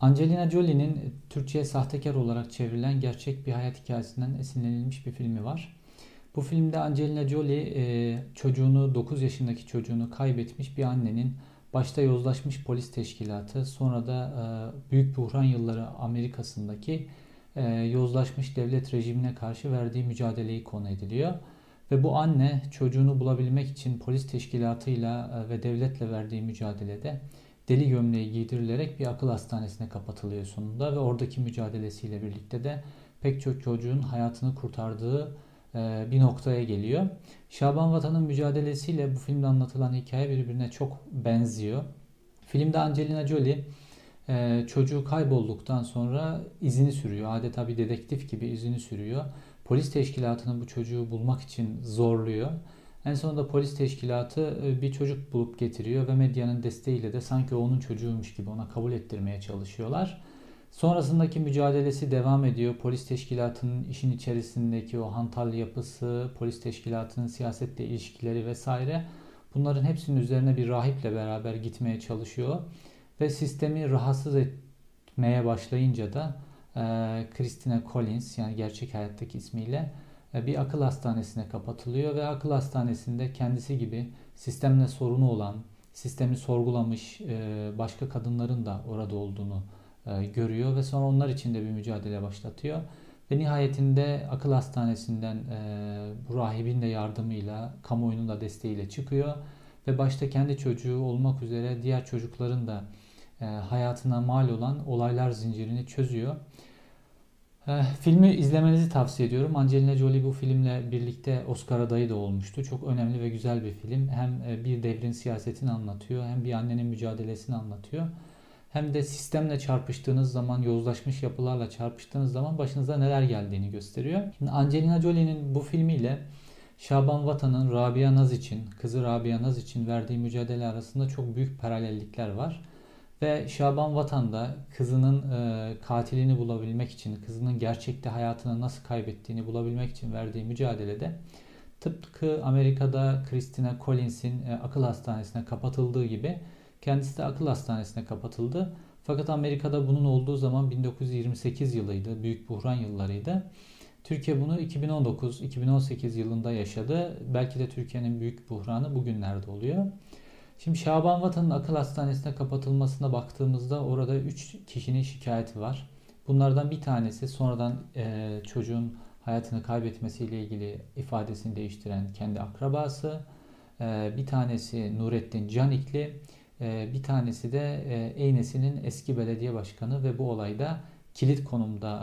Angelina Jolie'nin Türkçe'ye sahtekar olarak çevrilen gerçek bir hayat hikayesinden esinlenilmiş bir filmi var. Bu filmde Angelina Jolie e, çocuğunu 9 yaşındaki çocuğunu kaybetmiş bir annenin başta yozlaşmış polis teşkilatı sonra da e, büyük buhran yılları Amerika'sındaki e, yozlaşmış devlet rejimine karşı verdiği mücadeleyi konu ediliyor. Ve bu anne çocuğunu bulabilmek için polis teşkilatıyla ve devletle verdiği mücadelede deli gömleği giydirilerek bir akıl hastanesine kapatılıyor sonunda ve oradaki mücadelesiyle birlikte de pek çok çocuğun hayatını kurtardığı e, bir noktaya geliyor. Şaban Vatan'ın mücadelesiyle bu filmde anlatılan hikaye birbirine çok benziyor. Filmde Angelina Jolie e, çocuğu kaybolduktan sonra izini sürüyor. Adeta bir dedektif gibi izini sürüyor. Polis teşkilatının bu çocuğu bulmak için zorluyor. En sonunda polis teşkilatı e, bir çocuk bulup getiriyor ve medyanın desteğiyle de sanki onun çocuğuymuş gibi ona kabul ettirmeye çalışıyorlar. Sonrasındaki mücadelesi devam ediyor. Polis teşkilatının işin içerisindeki o hantal yapısı, polis teşkilatının siyasetle ilişkileri vesaire bunların hepsinin üzerine bir rahiple beraber gitmeye çalışıyor. Ve sistemi rahatsız etmeye başlayınca da e, Christina Collins yani gerçek hayattaki ismiyle bir akıl hastanesine kapatılıyor ve akıl hastanesinde kendisi gibi sistemle sorunu olan, sistemi sorgulamış e, başka kadınların da orada olduğunu e, görüyor ve sonra onlar için de bir mücadele başlatıyor. Ve nihayetinde akıl hastanesinden bu rahibin de yardımıyla, kamuoyunun da desteğiyle çıkıyor. Ve başta kendi çocuğu olmak üzere diğer çocukların da hayatına mal olan olaylar zincirini çözüyor. Eh, filmi izlemenizi tavsiye ediyorum. Angelina Jolie bu filmle birlikte Oscar adayı da olmuştu. Çok önemli ve güzel bir film. Hem e, bir devrin siyasetini anlatıyor, hem bir annenin mücadelesini anlatıyor. Hem de sistemle çarpıştığınız zaman, yozlaşmış yapılarla çarpıştığınız zaman başınıza neler geldiğini gösteriyor. Şimdi Angelina Jolie'nin bu filmiyle Şaban Vatan'ın Rabia Naz için, kızı Rabia Naz için verdiği mücadele arasında çok büyük paralellikler var. Ve Şaban Vatan da kızının e, katilini bulabilmek için, kızının gerçekte hayatını nasıl kaybettiğini bulabilmek için verdiği mücadelede tıpkı Amerika'da Christina Collins'in e, akıl hastanesine kapatıldığı gibi kendisi de akıl hastanesine kapatıldı. Fakat Amerika'da bunun olduğu zaman 1928 yılıydı, büyük buhran yıllarıydı. Türkiye bunu 2019-2018 yılında yaşadı. Belki de Türkiye'nin büyük buhranı bugünlerde oluyor. Şimdi Şaban Vatan'ın akıl hastanesine kapatılmasına baktığımızda orada 3 kişinin şikayeti var. Bunlardan bir tanesi sonradan e, çocuğun hayatını kaybetmesiyle ilgili ifadesini değiştiren kendi akrabası. E, bir tanesi Nurettin Canikli. E, bir tanesi de e, Eynesi'nin eski belediye başkanı ve bu olayda kilit konumda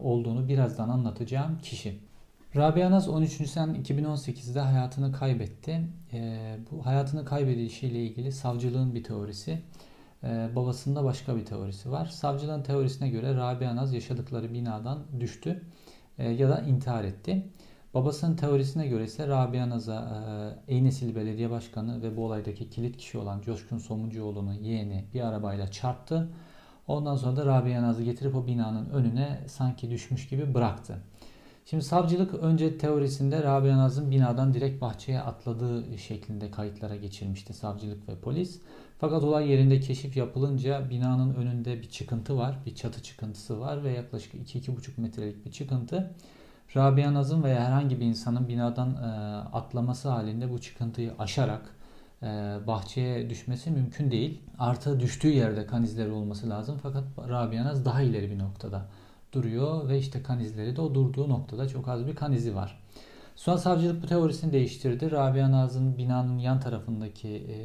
e, olduğunu birazdan anlatacağım kişi. Rabia Naz 13. Nisan 2018'de hayatını kaybetti. E, bu hayatını kaybedişiyle ilgili savcılığın bir teorisi, e, babasında başka bir teorisi var. Savcılığın teorisine göre Rabia Naz yaşadıkları binadan düştü e, ya da intihar etti. Babasının teorisine göre ise Rabia Naz'a e, Eynesil Belediye Başkanı ve bu olaydaki kilit kişi olan Coşkun Somuncuoğlu'nun yeğeni bir arabayla çarptı. Ondan sonra da Rabia Naz'ı getirip o binanın önüne sanki düşmüş gibi bıraktı. Şimdi savcılık önce teorisinde Rabia Naz'ın binadan direkt bahçeye atladığı şeklinde kayıtlara geçirmişti savcılık ve polis. Fakat olay yerinde keşif yapılınca binanın önünde bir çıkıntı var, bir çatı çıkıntısı var ve yaklaşık 2-2,5 metrelik bir çıkıntı. Rabia Naz'ın veya herhangi bir insanın binadan e, atlaması halinde bu çıkıntıyı aşarak e, bahçeye düşmesi mümkün değil. Artı düştüğü yerde kan izleri olması lazım fakat Rabia Naz daha ileri bir noktada duruyor ve işte kan izleri de o durduğu noktada çok az bir kan izi var. Sonra savcılık bu teorisini değiştirdi. Rabia Naz'ın binanın yan tarafındaki e,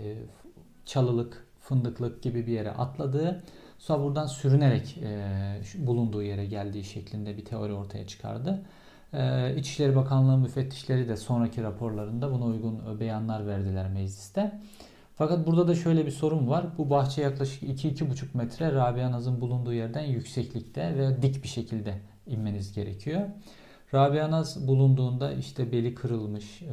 çalılık, fındıklık gibi bir yere atladığı, sonra buradan sürünerek e, bulunduğu yere geldiği şeklinde bir teori ortaya çıkardı. E, İçişleri Bakanlığı müfettişleri de sonraki raporlarında buna uygun beyanlar verdiler mecliste. Fakat burada da şöyle bir sorun var. Bu bahçe yaklaşık 2-2,5 metre Rabia Naz'ın bulunduğu yerden yükseklikte ve dik bir şekilde inmeniz gerekiyor. Rabia Naz bulunduğunda işte beli kırılmış, e,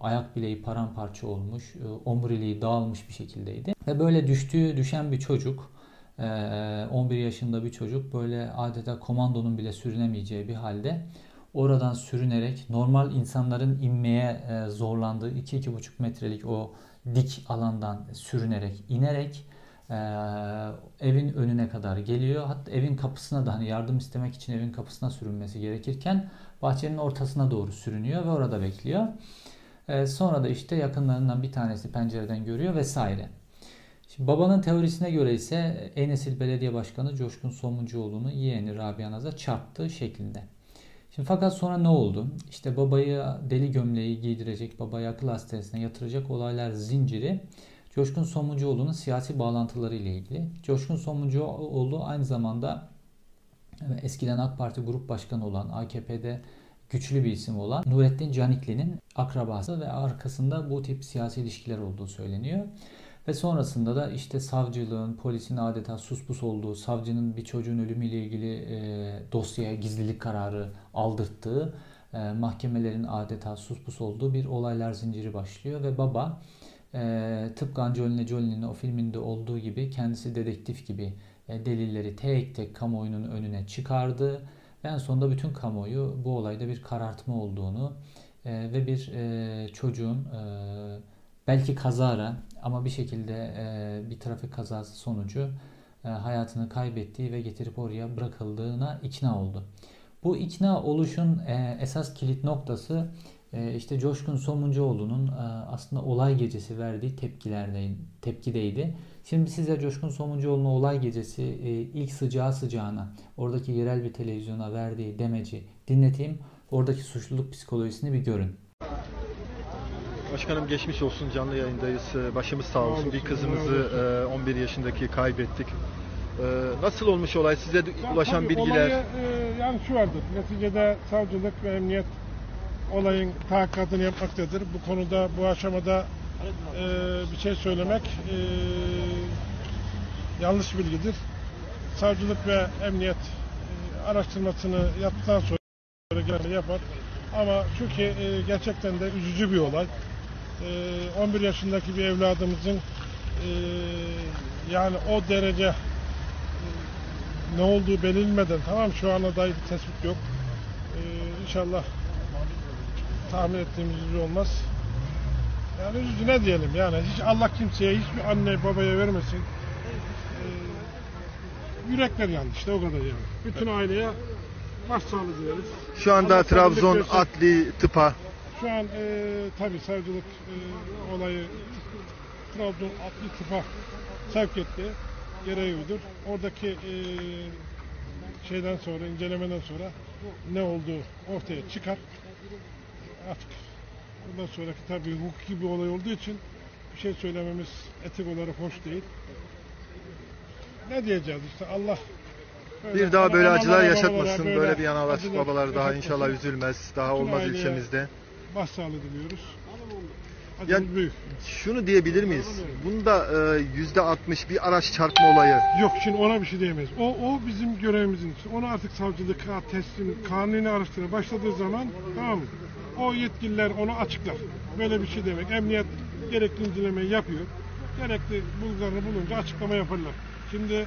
ayak bileği paramparça olmuş, e, omuriliği dağılmış bir şekildeydi. Ve böyle düştüğü, düşen bir çocuk, 11 e, yaşında bir çocuk böyle adeta komandonun bile sürünemeyeceği bir halde oradan sürünerek normal insanların inmeye zorlandığı 2-2,5 metrelik o dik alandan sürünerek, inerek e, evin önüne kadar geliyor. Hatta evin kapısına da hani yardım istemek için evin kapısına sürünmesi gerekirken bahçenin ortasına doğru sürünüyor ve orada bekliyor. E, sonra da işte yakınlarından bir tanesi pencereden görüyor vesaire. Şimdi babanın teorisine göre ise Enesil Belediye Başkanı Coşkun Somuncuoğlu'nu yeğeni Rabia Naz'a çarptığı şeklinde. Şimdi fakat sonra ne oldu? İşte babayı deli gömleği giydirecek, babayı akıl hastanesine yatıracak olaylar zinciri Coşkun Somuncuoğlu'nun siyasi bağlantıları ile ilgili. Coşkun Somuncuoğlu aynı zamanda eskiden AK Parti Grup Başkanı olan AKP'de güçlü bir isim olan Nurettin Canikli'nin akrabası ve arkasında bu tip siyasi ilişkiler olduğu söyleniyor. Ve sonrasında da işte savcılığın, polisin adeta suspus olduğu, savcının bir çocuğun ölümüyle ilgili e, dosyaya gizlilik kararı aldırttığı, e, mahkemelerin adeta suspus olduğu bir olaylar zinciri başlıyor. Ve baba e, tıpkı Angelina Jolie'nin o filminde olduğu gibi kendisi dedektif gibi e, delilleri tek tek kamuoyunun önüne çıkardı. Ve en sonunda bütün kamuoyu bu olayda bir karartma olduğunu e, ve bir e, çocuğun e, belki kazara ama bir şekilde e, bir trafik kazası sonucu e, hayatını kaybettiği ve getirip oraya bırakıldığına ikna oldu. Bu ikna oluşun e, esas kilit noktası e, işte Coşkun Somuncuoğlu'nun e, aslında olay gecesi verdiği tepkilerdeydi, tepkideydi. Şimdi size Coşkun Somuncuoğlu'nun olay gecesi e, ilk sıcağı sıcağına oradaki yerel bir televizyona verdiği demeci dinleteyim. Oradaki suçluluk psikolojisini bir görün. Başkanım geçmiş olsun canlı yayındayız. Ee, Başımız sağ olsun. Bir kızımızı e, 11 yaşındaki kaybettik. Ee, Nasıl olmuş olay? Size ulaşan tabii bilgiler? Olayı, e, yani şu vardır. Neticede savcılık ve emniyet olayın tahakkatını yapmaktadır. Bu konuda bu aşamada e, bir şey söylemek e, yanlış bilgidir. Savcılık ve emniyet e, araştırmasını yaptıktan sonra yapar. Ama şu ki e, gerçekten de üzücü bir olay. E, 11 yaşındaki bir evladımızın e, yani o derece e, ne olduğu belirlenmeden tamam şu ana dair bir tespit yok. Ee, inşallah tahmin ettiğimiz üzere olmaz. Yani üzücü ne diyelim yani hiç Allah kimseye hiçbir anne babaya vermesin. Ee, yürekler yandı işte o kadar yani. Bütün aileye başsağlığı dileriz. Şu anda Allah Trabzon. Adli Tıpa Şu an e, tabi savcılık e, olayı Trabzon Adli Tıp'a sevk etti. Gereği uydur. Oradaki e, şeyden sonra, incelemeden sonra ne olduğu ortaya çıkar. Artık bundan sonraki tabii hukuki bir olay olduğu için bir şey söylememiz etik olarak hoş değil. Ne diyeceğiz işte Allah bir daha böyle acılar yaşatmasın. Böyle bir analar babalar daha inşallah üzülmez. Daha olmaz aileye- ilçemizde. Başsağlığı diliyoruz. Ya- Acımız büyük. Şunu diyebilir miyiz? Bunda e, yüzde 60 bir araç çarpma olayı. Yok şimdi ona bir şey diyemeyiz. O, o bizim görevimizin. Onu artık savcılığa teslim, kanuni araştırma başladığı zaman tamam mı? O yetkililer onu açıklar. Böyle bir şey demek. Emniyet gerekli incelemeyi yapıyor. Gerekli bulgularını bulunca açıklama yaparlar. Şimdi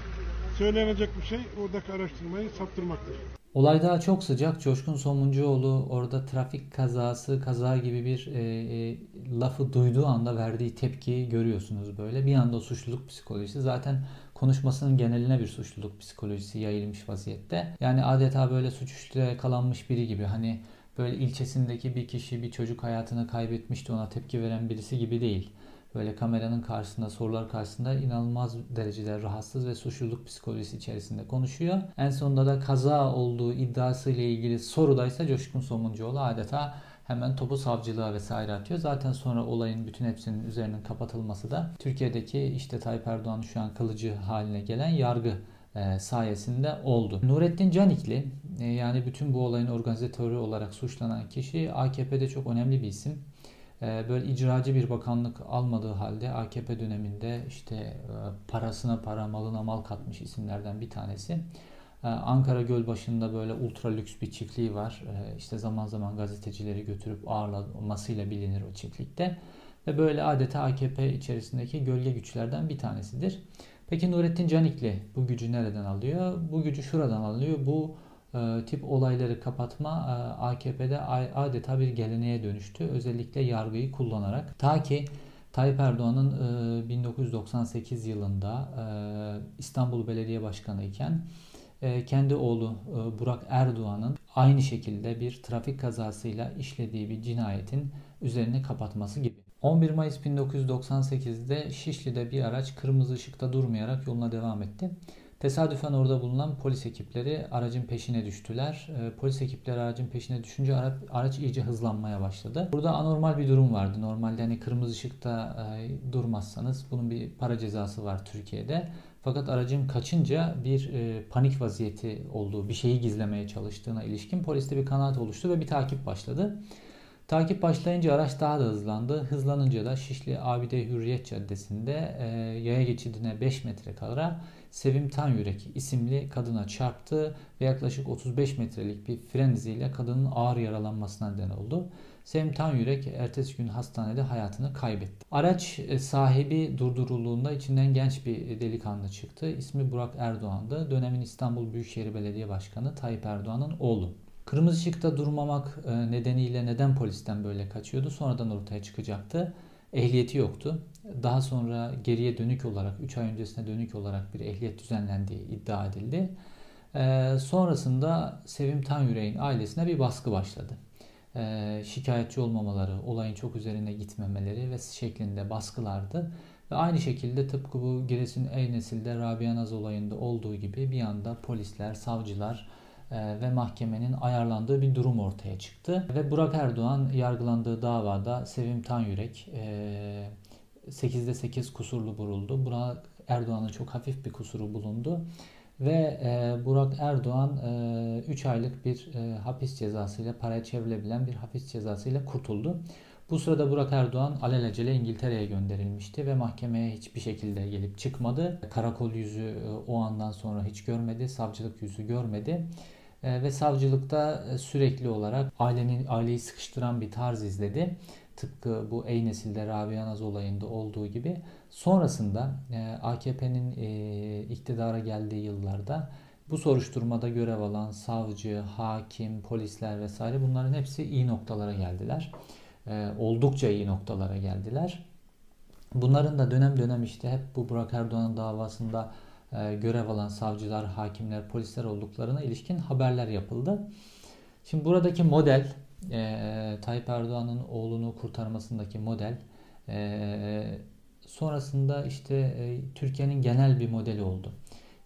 söylenecek bir şey oradaki araştırmayı saptırmaktır. Olay daha çok sıcak. Coşkun Somuncuoğlu orada trafik kazası, kaza gibi bir e, e, lafı duyduğu anda verdiği tepkiyi görüyorsunuz böyle. Bir anda o suçluluk psikolojisi zaten konuşmasının geneline bir suçluluk psikolojisi yayılmış vaziyette. Yani adeta böyle suçüstü yakalanmış biri gibi hani böyle ilçesindeki bir kişi bir çocuk hayatını kaybetmişti ona tepki veren birisi gibi değil. Böyle kameranın karşısında, sorular karşısında inanılmaz derecede rahatsız ve suçluluk psikolojisi içerisinde konuşuyor. En sonunda da kaza olduğu iddiası ile ilgili sorudaysa Coşkun Somuncuoğlu adeta hemen topu savcılığa vesaire atıyor. Zaten sonra olayın bütün hepsinin üzerinin kapatılması da Türkiye'deki işte Tayyip Erdoğan'ın şu an kılıcı haline gelen yargı e, sayesinde oldu. Nurettin Canikli e, yani bütün bu olayın organizatörü olarak suçlanan kişi AKP'de çok önemli bir isim. E, Böyle icracı bir bakanlık almadığı halde AKP döneminde işte e, parasına para malına mal katmış isimlerden bir tanesi. E, Ankara Gölbaşı'nda böyle ultra lüks bir çiftliği var. E, İşte zaman zaman gazetecileri götürüp ağırlamasıyla bilinir o çiftlikte. Ve böyle adeta AKP içerisindeki gölge güçlerden bir tanesidir. Peki Nurettin Canikli bu gücü nereden alıyor? Bu gücü şuradan alıyor. Bu tip olayları kapatma e, AKP'de adeta bir geleneğe dönüştü. Özellikle yargıyı kullanarak. Ta ki Tayyip Erdoğan'ın e, 1998 yılında e, İstanbul Belediye Başkanı iken e, kendi oğlu e, Burak Erdoğan'ın aynı şekilde bir trafik kazasıyla işlediği bir cinayetin üzerine kapatması gibi. 11 Mayıs 1998'de Şişli'de bir araç kırmızı ışıkta durmayarak yoluna devam etti. Tesadüfen orada bulunan polis ekipleri aracın peşine düştüler. E, polis ekipleri aracın peşine düşünce ara, araç iyice hızlanmaya başladı. Burada anormal bir durum vardı. Normalde hani kırmızı ışıkta e, durmazsanız bunun bir para cezası var Türkiye'de. Fakat aracın kaçınca bir e, panik vaziyeti olduğu, bir şeyi gizlemeye çalıştığına ilişkin poliste bir kanaat oluştu ve bir takip başladı. Takip başlayınca araç daha da hızlandı. Hızlanınca da Şişli Abide Hürriyet Caddesi'nde e, yaya geçidine 5 metre kala Sevim Tanyürek isimli kadına çarptı ve yaklaşık 35 metrelik bir fren iziyle kadının ağır yaralanmasına neden oldu. Sevim Tanyürek ertesi gün hastanede hayatını kaybetti. Araç e, sahibi durdurulduğunda içinden genç bir delikanlı çıktı. İsmi Burak Erdoğan'dı. Dönemin İstanbul Büyükşehir Belediye Başkanı Tayyip Erdoğan'ın oğlu. Kırmızı ışıkta durmamak e, nedeniyle neden polisten böyle kaçıyordu sonradan ortaya çıkacaktı. Ehliyeti yoktu. Daha sonra geriye dönük olarak 3 ay öncesine dönük olarak bir ehliyet düzenlendiği iddia edildi. Ee, sonrasında Sevim Tanyürek'in ailesine bir baskı başladı. Ee, şikayetçi olmamaları, olayın çok üzerine gitmemeleri ve şeklinde baskılardı. Ve aynı şekilde tıpkı bu Giresun Eynesil'de Rabia Naz olayında olduğu gibi bir anda polisler, savcılar, e, ve mahkemenin ayarlandığı bir durum ortaya çıktı. Ve Burak Erdoğan yargılandığı davada Sevim Tanyürek 8'de e, 8 kusurlu bulundu. Burak Erdoğan'ın çok hafif bir kusuru bulundu. Ve e, Burak Erdoğan 3 aylık bir hapis cezasıyla, paraya çevrilebilen bir hapis cezasıyla kurtuldu. Bu sırada Burak Erdoğan alelacele İngiltere'ye gönderilmişti ve mahkemeye hiçbir şekilde gelip çıkmadı. Karakol yüzü o andan sonra hiç görmedi, savcılık yüzü görmedi. Ee, ve savcılıkta e, sürekli olarak ailenin aileyi sıkıştıran bir tarz izledi. Tıpkı bu Ey Nesil'de Rabia Naz olayında olduğu gibi. Sonrasında e, AKP'nin e, iktidara geldiği yıllarda bu soruşturmada görev alan savcı, hakim, polisler vesaire bunların hepsi iyi noktalara geldiler. Oldukça iyi noktalara geldiler. Bunların da dönem dönem işte hep bu Burak Erdoğan'ın davasında e, görev alan savcılar, hakimler, polisler olduklarına ilişkin haberler yapıldı. Şimdi buradaki model, e, Tayyip Erdoğan'ın oğlunu kurtarmasındaki model, e, sonrasında işte e, Türkiye'nin genel bir modeli oldu.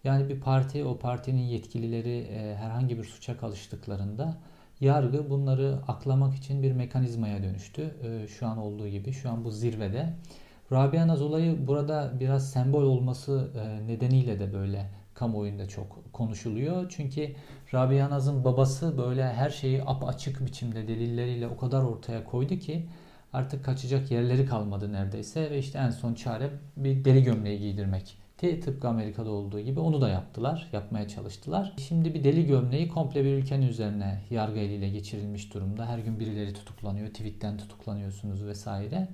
Yani bir parti, o partinin yetkilileri e, herhangi bir suça kalıştıklarında yargı bunları aklamak için bir mekanizmaya dönüştü. E, şu an olduğu gibi, şu an bu zirvede. Rabia Naz olayı burada biraz sembol olması e, nedeniyle de böyle kamuoyunda çok konuşuluyor. Çünkü Rabia Naz'ın babası böyle her şeyi ap açık biçimde delilleriyle o kadar ortaya koydu ki artık kaçacak yerleri kalmadı neredeyse ve işte en son çare bir deri gömleği giydirmek. Tıpkı Amerika'da olduğu gibi onu da yaptılar, yapmaya çalıştılar. Şimdi bir deli gömleği komple bir ülkenin üzerine yargı eliyle geçirilmiş durumda. Her gün birileri tutuklanıyor, tweetten tutuklanıyorsunuz vesaire.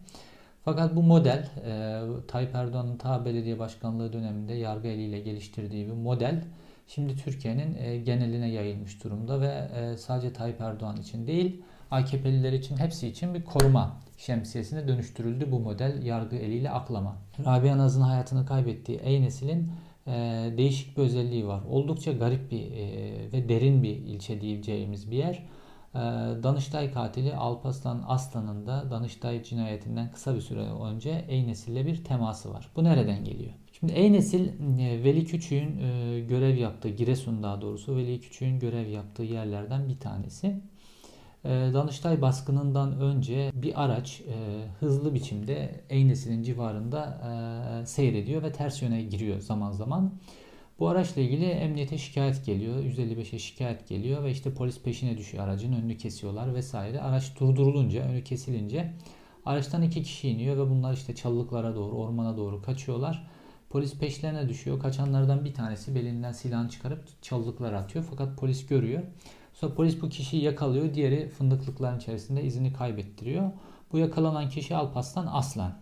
Fakat bu model e, Tayyip Erdoğan'ın ta belediye başkanlığı döneminde yargı eliyle geliştirdiği bir model şimdi Türkiye'nin e, geneline yayılmış durumda ve e, sadece Tayyip Erdoğan için değil AKP'liler için hepsi için bir koruma şemsiyesine dönüştürüldü bu model yargı eliyle aklama. Rabia Naz'ın hayatını kaybettiği Ey Nesil'in e, değişik bir özelliği var. Oldukça garip bir e, ve derin bir ilçe diyeceğimiz bir yer. Ee, Danıştay katili Alpaslan Aslan'ın da Danıştay cinayetinden kısa bir süre önce Eynesil'le bir teması var. Bu nereden geliyor? Şimdi Eynesil e, Veli Küçük'ün e, görev yaptığı, Giresun daha doğrusu Veli Küçük'ün görev yaptığı yerlerden bir tanesi. Ee, Danıştay baskınından önce bir araç e, hızlı biçimde Eynesil'in civarında seyrediyor ve ters yöne giriyor zaman zaman. Bu araçla ilgili emniyete şikayet geliyor. 155'e şikayet geliyor ve işte polis peşine düşüyor aracın önünü kesiyorlar vesaire. Araç durdurulunca, önü kesilince araçtan iki kişi iniyor ve bunlar işte çalılıklara doğru, ormana doğru kaçıyorlar. Polis peşlerine düşüyor. Kaçanlardan bir tanesi belinden silahını çıkarıp çalılıklara atıyor. Fakat polis görüyor. Sonra polis bu kişiyi yakalıyor. Diğeri fındıklıkların içerisinde izini kaybettiriyor. Bu yakalanan kişi Alpaslan Aslan.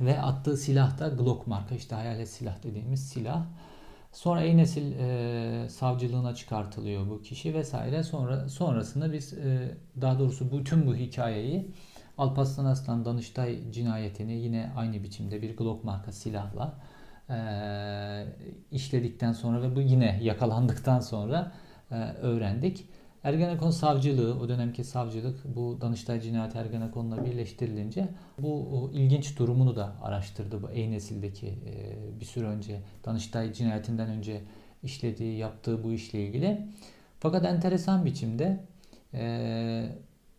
Ve attığı silah da Glock marka işte hayalet silah dediğimiz silah. Sonra Eynesil e, savcılığına çıkartılıyor bu kişi vesaire. Sonra sonrasında biz e, daha doğrusu bütün bu hikayeyi Alparslan Aslan Danıştay cinayetini yine aynı biçimde bir Glock marka silahla e, işledikten sonra ve bu yine yakalandıktan sonra e, öğrendik. Ergenekon savcılığı, o dönemki savcılık bu Danıştay cinayeti Ergenekon'la birleştirilince bu ilginç durumunu da araştırdı. Bu Ey nesildeki e, bir süre önce Danıştay cinayetinden önce işlediği, yaptığı bu işle ilgili. Fakat enteresan biçimde e,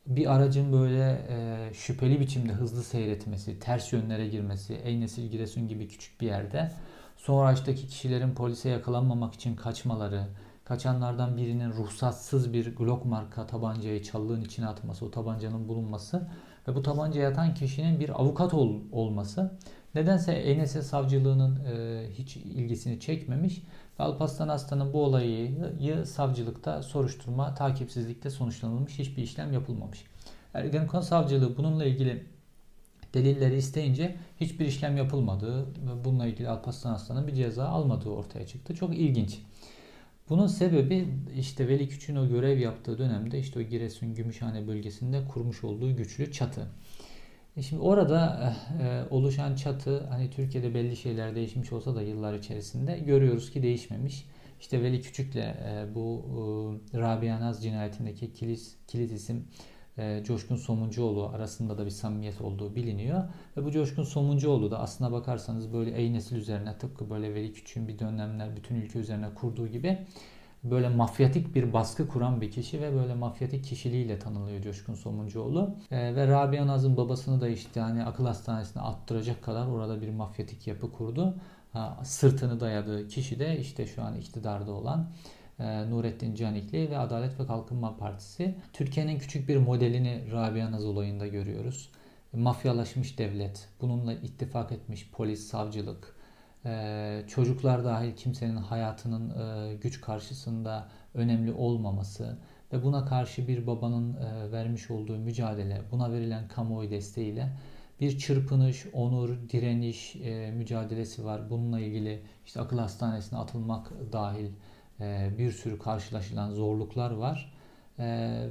bir aracın böyle e, şüpheli biçimde hızlı seyretmesi, ters yönlere girmesi, Ey nesil Giresun gibi küçük bir yerde sonra araçtaki kişilerin polise yakalanmamak için kaçmaları, kaçanlardan birinin ruhsatsız bir Glock marka tabancayı çallığın içine atması, o tabancanın bulunması ve bu tabancaya atan kişinin bir avukat ol, olması nedense ENS savcılığının e, hiç ilgisini çekmemiş ve Alparslan Aslan'ın bu olayı savcılıkta soruşturma takipsizlikte sonuçlanılmış hiçbir işlem yapılmamış. Ergenekon savcılığı bununla ilgili delilleri isteyince hiçbir işlem yapılmadığı ve bununla ilgili Alparslan Aslan'ın bir ceza almadığı ortaya çıktı. Çok ilginç. Bunun sebebi işte Veli Küçük'ün o görev yaptığı dönemde işte o Giresun Gümüşhane bölgesinde kurmuş olduğu güçlü çatı. E şimdi orada e, oluşan çatı hani Türkiye'de belli şeyler değişmiş olsa da yıllar içerisinde görüyoruz ki değişmemiş. İşte Veli Küçük'le e, bu e, Rabia Naz cinayetindeki kilit, kilit isim e, Coşkun Somuncuoğlu arasında da bir samimiyet olduğu biliniyor. Ve bu Coşkun Somuncuoğlu da aslına bakarsanız böyle ey nesil üzerine tıpkı böyle Veli Küçük'ün bir dönemler bütün ülke üzerine kurduğu gibi böyle mafyatik bir baskı kuran bir kişi ve böyle mafyatik kişiliğiyle tanınıyor Coşkun Somuncuoğlu. E, ve Rabia Naz'ın babasını da işte hani akıl hastanesine attıracak kadar orada bir mafyatik yapı kurdu. Ha, sırtını dayadığı kişi de işte şu an iktidarda olan Nurettin Canikli ve Adalet ve Kalkınma Partisi. Türkiye'nin küçük bir modelini Rabia Naz olayında görüyoruz. Mafyalaşmış devlet, bununla ittifak etmiş polis, savcılık, e, çocuklar dahil kimsenin hayatının e, güç karşısında önemli olmaması ve buna karşı bir babanın vermiş olduğu mücadele, buna verilen kamuoyu desteğiyle bir çırpınış, onur, direniş mücadelesi var. Bununla ilgili işte akıl hastanesine atılmak dahil e, bir sürü karşılaşılan zorluklar var. E,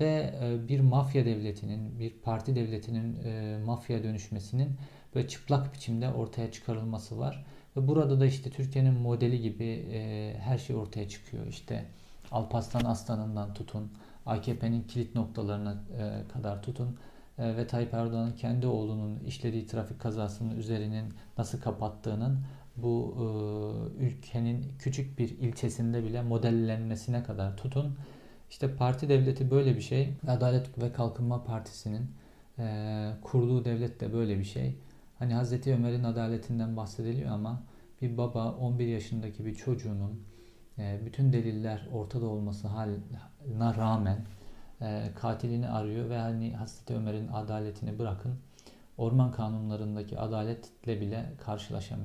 ve e, bir mafya devletinin, bir parti devletinin mafya dönüşmesinin ve çıplak biçimde ortaya çıkarılması var. Ve burada da işte Türkiye'nin modeli gibi her şey ortaya çıkıyor. İşte Alparslan Aslan'ından tutun, AKP'nin kilit noktalarına kadar tutun ve Tayyip Erdoğan'ın kendi oğlunun işlediği trafik kazasının üzerinin nasıl kapattığının bu e, ülkenin küçük bir ilçesinde bile modellenmesine kadar tutun. İşte parti devleti böyle bir şey. Adalet ve Kalkınma Partisi'nin e, kurduğu devlet de böyle bir şey. Hani Hazreti Ömer'in adaletinden bahsediliyor ama bir baba 11 yaşındaki bir çocuğunun e, bütün deliller ortada olması haline rağmen e, katilini arıyor ve hani Hazreti Ömer'in adaletini bırakın orman kanunlarındaki adaletle bile karşılaşamıyor.